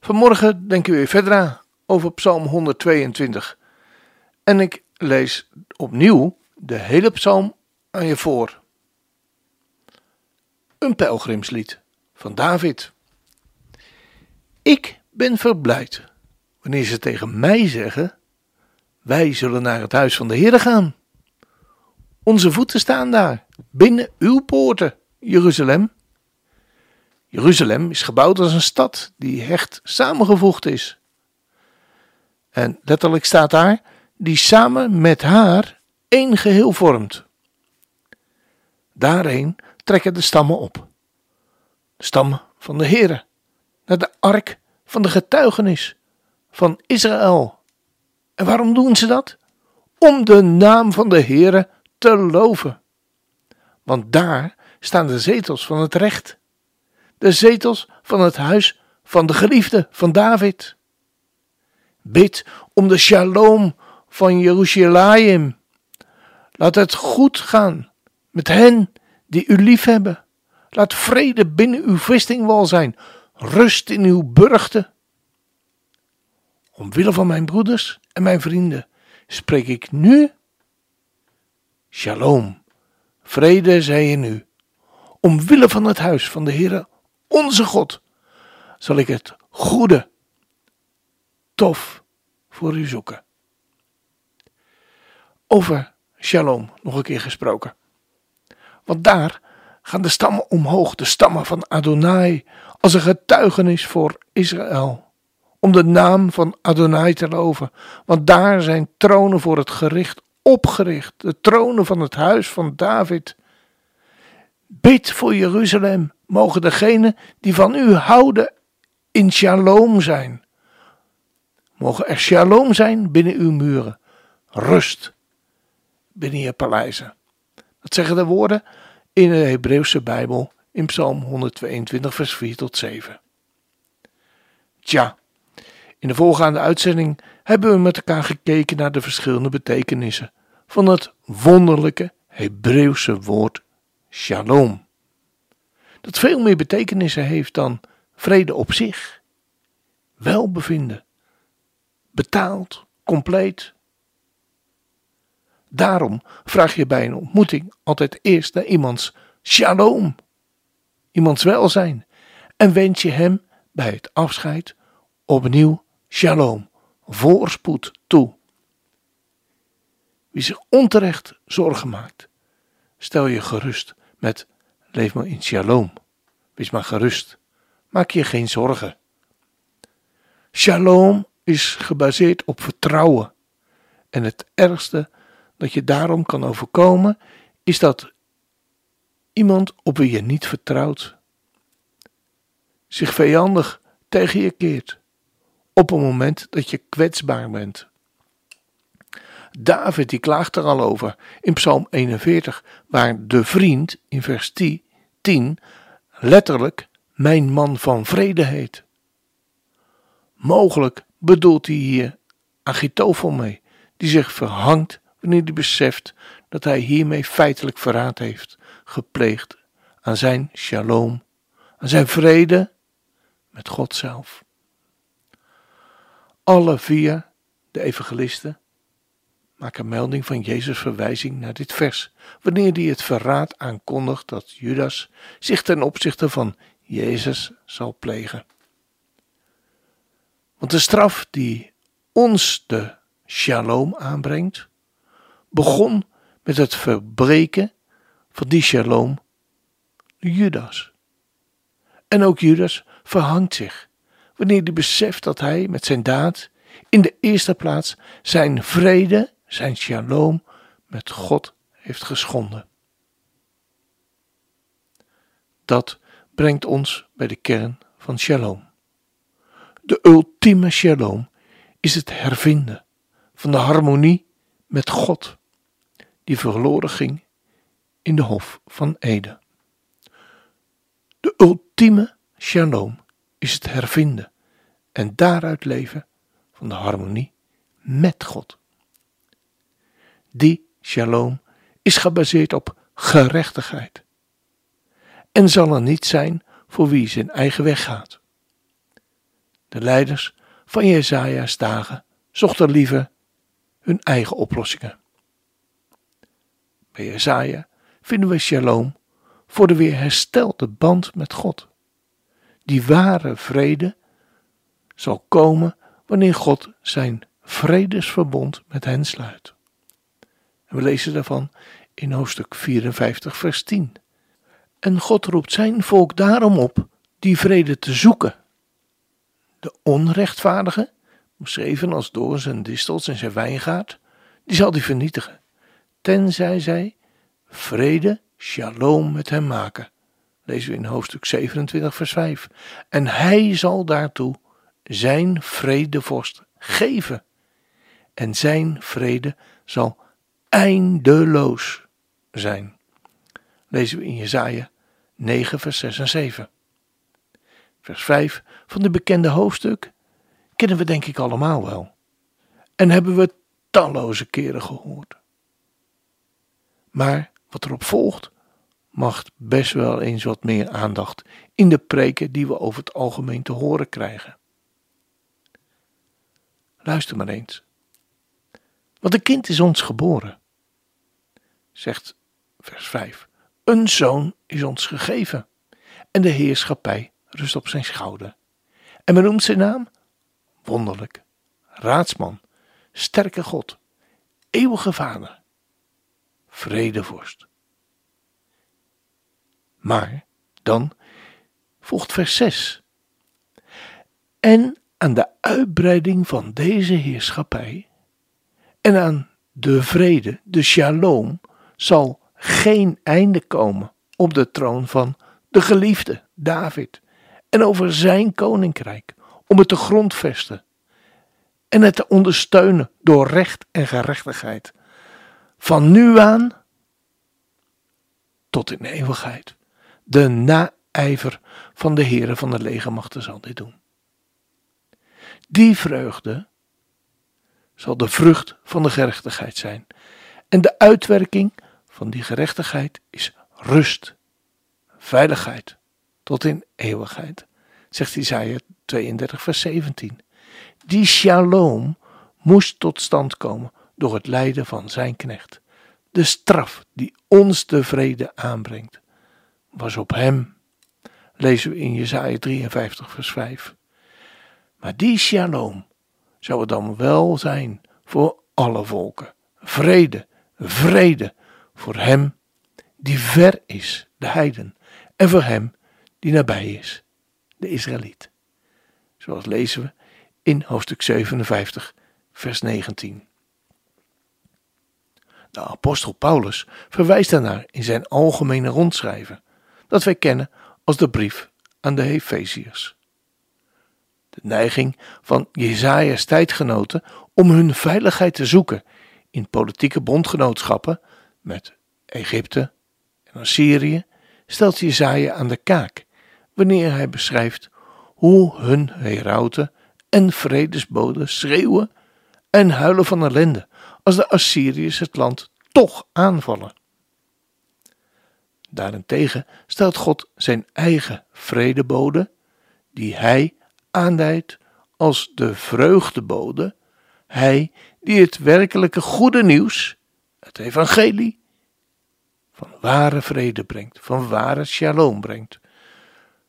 Vanmorgen denken we weer verder aan over Psalm 122. En ik lees opnieuw de hele psalm aan je voor. Een pelgrimslied van David. Ik ben verblijd wanneer ze tegen mij zeggen: Wij zullen naar het huis van de Heer gaan. Onze voeten staan daar, binnen uw poorten, Jeruzalem. Jeruzalem is gebouwd als een stad die hecht samengevoegd is. En letterlijk staat daar, die samen met haar één geheel vormt. Daarheen trekken de stammen op. De stammen van de Heere, naar de ark van de getuigenis van Israël. En waarom doen ze dat? Om de naam van de Heere te loven. Want daar staan de zetels van het recht de zetels van het huis van de geliefde van David. Bid om de shalom van Jeruzalem. Laat het goed gaan met hen die u liefhebben. Laat vrede binnen uw vestingwal zijn, rust in uw burchten. Omwille van mijn broeders en mijn vrienden spreek ik nu Shalom, vrede zij in u. Omwille van het huis van de Heere onze God, zal ik het goede, tof voor u zoeken. Over Shalom nog een keer gesproken. Want daar gaan de stammen omhoog, de stammen van Adonai, als een getuigenis voor Israël. Om de naam van Adonai te loven. Want daar zijn tronen voor het gericht opgericht. De tronen van het huis van David. Bid voor Jeruzalem mogen degenen die van u houden in shalom zijn. Mogen er shalom zijn binnen uw muren, rust binnen je paleizen. Dat zeggen de woorden in de Hebreeuwse Bijbel in Psalm 122, vers 4 tot 7. Tja, in de voorgaande uitzending hebben we met elkaar gekeken naar de verschillende betekenissen van het wonderlijke Hebreeuwse woord shalom dat veel meer betekenissen heeft dan vrede op zich. Welbevinden, betaald, compleet. Daarom vraag je bij een ontmoeting altijd eerst naar iemands shalom, iemands welzijn, en wens je hem bij het afscheid opnieuw shalom, voorspoed toe. Wie zich onterecht zorgen maakt, stel je gerust met Leef maar in shalom. Wees maar gerust. Maak je geen zorgen. Shalom is gebaseerd op vertrouwen. En het ergste dat je daarom kan overkomen is dat iemand op wie je niet vertrouwt zich vijandig tegen je keert op een moment dat je kwetsbaar bent. David die klaagt er al over in Psalm 41, waar de vriend in vers 10 letterlijk mijn man van vrede heet. Mogelijk bedoelt hij hier Agitofel mee, die zich verhangt wanneer hij beseft dat hij hiermee feitelijk verraad heeft gepleegd aan zijn shalom, aan zijn vrede met God zelf. Alle vier de evangelisten maak een melding van Jezus' verwijzing naar dit vers, wanneer hij het verraad aankondigt dat Judas zich ten opzichte van Jezus zal plegen. Want de straf die ons de shalom aanbrengt, begon met het verbreken van die shalom Judas. En ook Judas verhangt zich wanneer hij beseft dat hij met zijn daad in de eerste plaats zijn vrede zijn shalom met God heeft geschonden. Dat brengt ons bij de kern van shalom. De ultieme shalom is het hervinden van de harmonie met God, die verloren ging in de Hof van Eden. De ultieme shalom is het hervinden en daaruit leven van de harmonie met God. Die shalom is gebaseerd op gerechtigheid en zal er niet zijn voor wie zijn eigen weg gaat. De leiders van Jezaja's dagen zochten liever hun eigen oplossingen. Bij Jezaja vinden we shalom voor de weer herstelde band met God. Die ware vrede zal komen wanneer God zijn vredesverbond met hen sluit. We lezen daarvan in hoofdstuk 54, vers 10. En God roept zijn volk daarom op die vrede te zoeken. De onrechtvaardige, beschreven als door zijn distels en zijn wijngaard, die zal die vernietigen, tenzij zij vrede, shalom met hem maken. Lezen we in hoofdstuk 27, vers 5. En hij zal daartoe zijn vredevorst geven. En zijn vrede zal eindeloos zijn. Lezen we in Jesaja 9, vers 6 en 7. Vers 5 van de bekende hoofdstuk kennen we denk ik allemaal wel. En hebben we talloze keren gehoord. Maar wat erop volgt, mag best wel eens wat meer aandacht in de preken die we over het algemeen te horen krijgen. Luister maar eens. Want een kind is ons geboren, zegt vers 5. Een zoon is ons gegeven en de heerschappij rust op zijn schouder. En men noemt zijn naam wonderlijk, raadsman, sterke God, eeuwige vader, vredevorst. Maar dan volgt vers 6. En aan de uitbreiding van deze heerschappij en aan de vrede, de shalom, zal geen einde komen op de troon van de geliefde David en over zijn koninkrijk om het te grondvesten en het te ondersteunen door recht en gerechtigheid. Van nu aan tot in eeuwigheid. De naijver van de Heere van de legermachten zal dit doen. Die vreugde zal de vrucht van de gerechtigheid zijn. En de uitwerking van die gerechtigheid is rust, veiligheid tot in eeuwigheid, zegt Isaiah 32, vers 17. Die shalom moest tot stand komen door het lijden van zijn knecht. De straf die ons de vrede aanbrengt, was op hem. Lezen we in Jesaja 53, vers 5. Maar die shalom zou het dan wel zijn voor alle volken. Vrede, vrede voor hem die ver is, de heiden, en voor hem die nabij is, de Israëliet. Zoals lezen we in hoofdstuk 57, vers 19. De apostel Paulus verwijst daarnaar in zijn algemene rondschrijven, dat wij kennen als de brief aan de Hefeziërs. De neiging van Jezaja's tijdgenoten om hun veiligheid te zoeken in politieke bondgenootschappen met Egypte en Assyrië stelt Jezaja aan de kaak wanneer hij beschrijft hoe hun herauten en vredesboden schreeuwen en huilen van ellende als de Assyriërs het land toch aanvallen. Daarentegen stelt God zijn eigen vredebode, die hij aanduidt als de vreugdebode, hij die het werkelijke goede nieuws, het evangelie, van ware vrede brengt, van ware shalom brengt.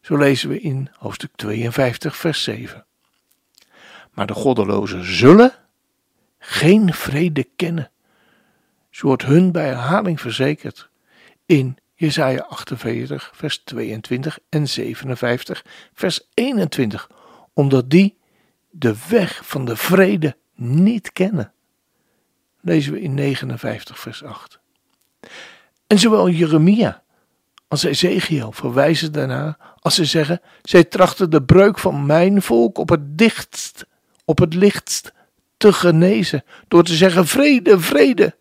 Zo lezen we in hoofdstuk 52, vers 7. Maar de goddelozen zullen geen vrede kennen. Zo wordt hun bij herhaling verzekerd in Jesaja 48, vers 22 en 57, vers 21, omdat die de weg van de vrede niet kennen. Lezen we in 59, vers 8. En zowel Jeremia als Ezekiel verwijzen daarna als ze zeggen: Zij trachten de breuk van mijn volk op het dichtst, op het lichtst te genezen door te zeggen vrede, vrede.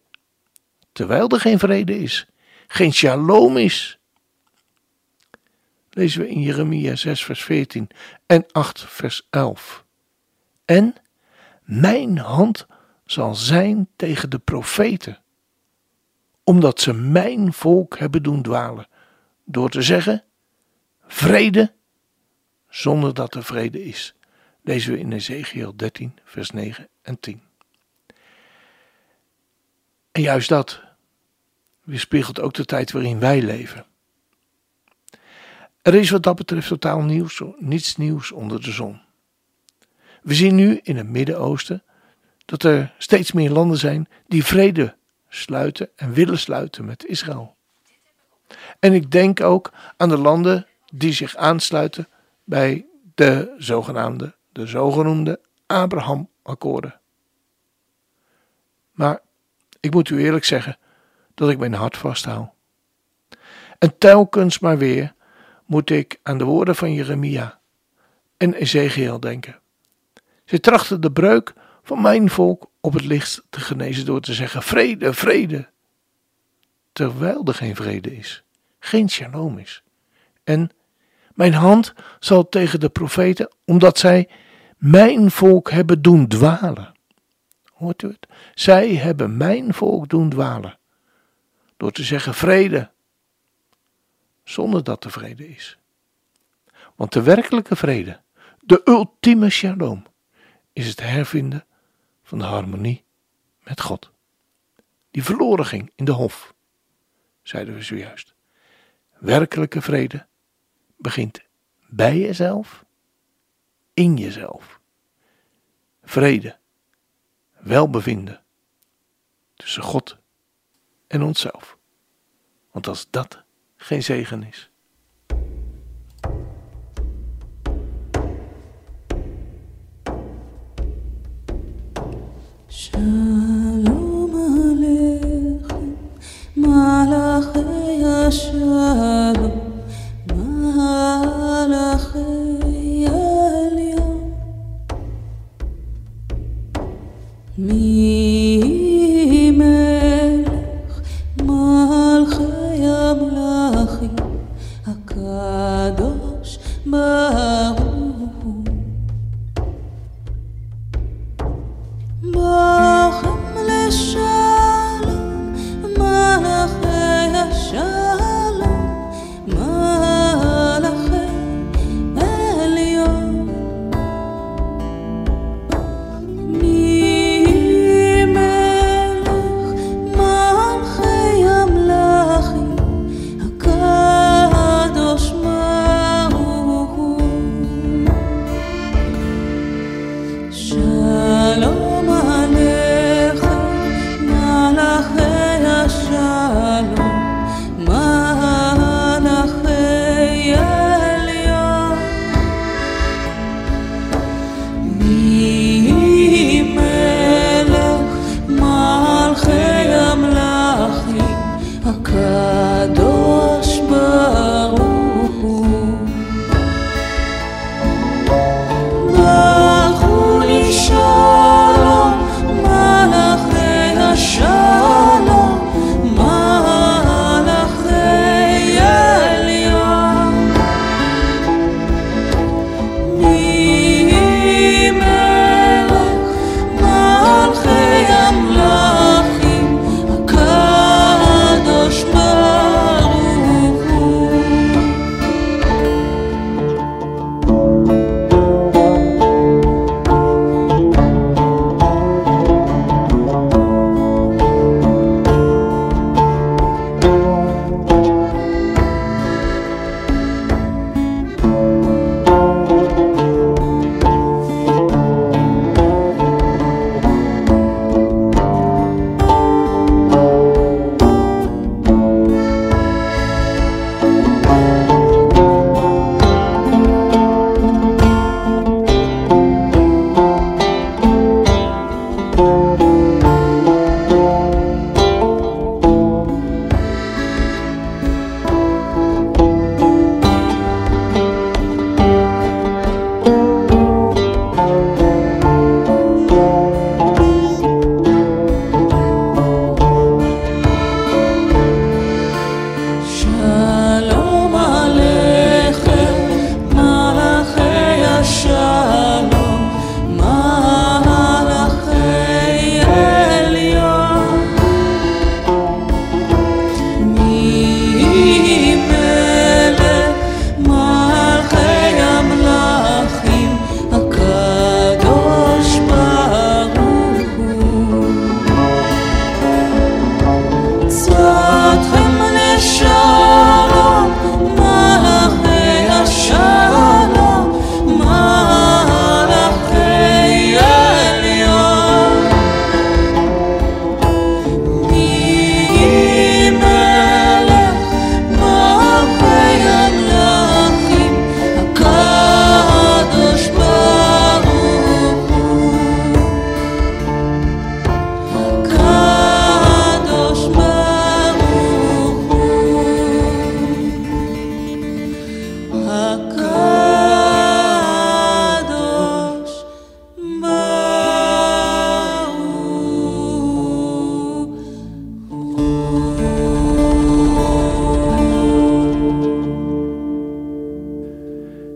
Terwijl er geen vrede is, geen shalom is. Lezen we in Jeremia 6 vers 14 en 8 vers 11. En mijn hand zal zijn tegen de profeten, omdat ze mijn volk hebben doen dwalen, door te zeggen vrede, zonder dat er vrede is. Lezen we in Ezekiel 13, vers 9 en 10. En juist dat weerspiegelt ook de tijd waarin wij leven. Er is wat dat betreft totaal nieuws, niets nieuws onder de zon. We zien nu in het Midden-Oosten dat er steeds meer landen zijn die vrede sluiten en willen sluiten met Israël. En ik denk ook aan de landen die zich aansluiten bij de zogenaamde, de zogenoemde Abraham-akkoorden. Maar ik moet u eerlijk zeggen dat ik mijn hart vasthoud. En telkens maar weer moet ik aan de woorden van Jeremia en Ezekiel denken. Ze trachten de breuk van mijn volk op het licht te genezen door te zeggen vrede, vrede. Terwijl er geen vrede is, geen shalom is. En mijn hand zal tegen de profeten, omdat zij mijn volk hebben doen dwalen. Hoort u het? Zij hebben mijn volk doen dwalen. Door te zeggen vrede, zonder dat er vrede is. Want de werkelijke vrede, de ultieme shalom, is het hervinden van de harmonie met God. Die verloren ging in de hof, zeiden we zojuist. Werkelijke vrede begint bij jezelf, in jezelf. Vrede, welbevinden tussen God en onszelf. Want als dat geen zegen is. Shalom Aleichem, Malachei Shalom.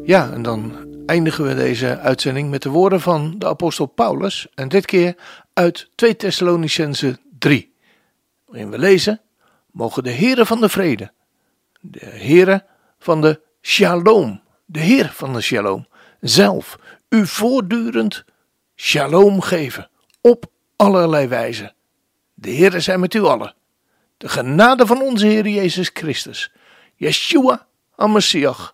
Ja, en dan eindigen we deze uitzending met de woorden van de apostel Paulus. En dit keer uit 2 Thessalonicense 3. Waarin we lezen, mogen de heren van de vrede, de heren van de shalom, de heer van de shalom, zelf u voortdurend shalom geven, op allerlei wijze. De Heere zij met u allen. De genade van onze Heer Jezus Christus, Yeshua HaMashiach,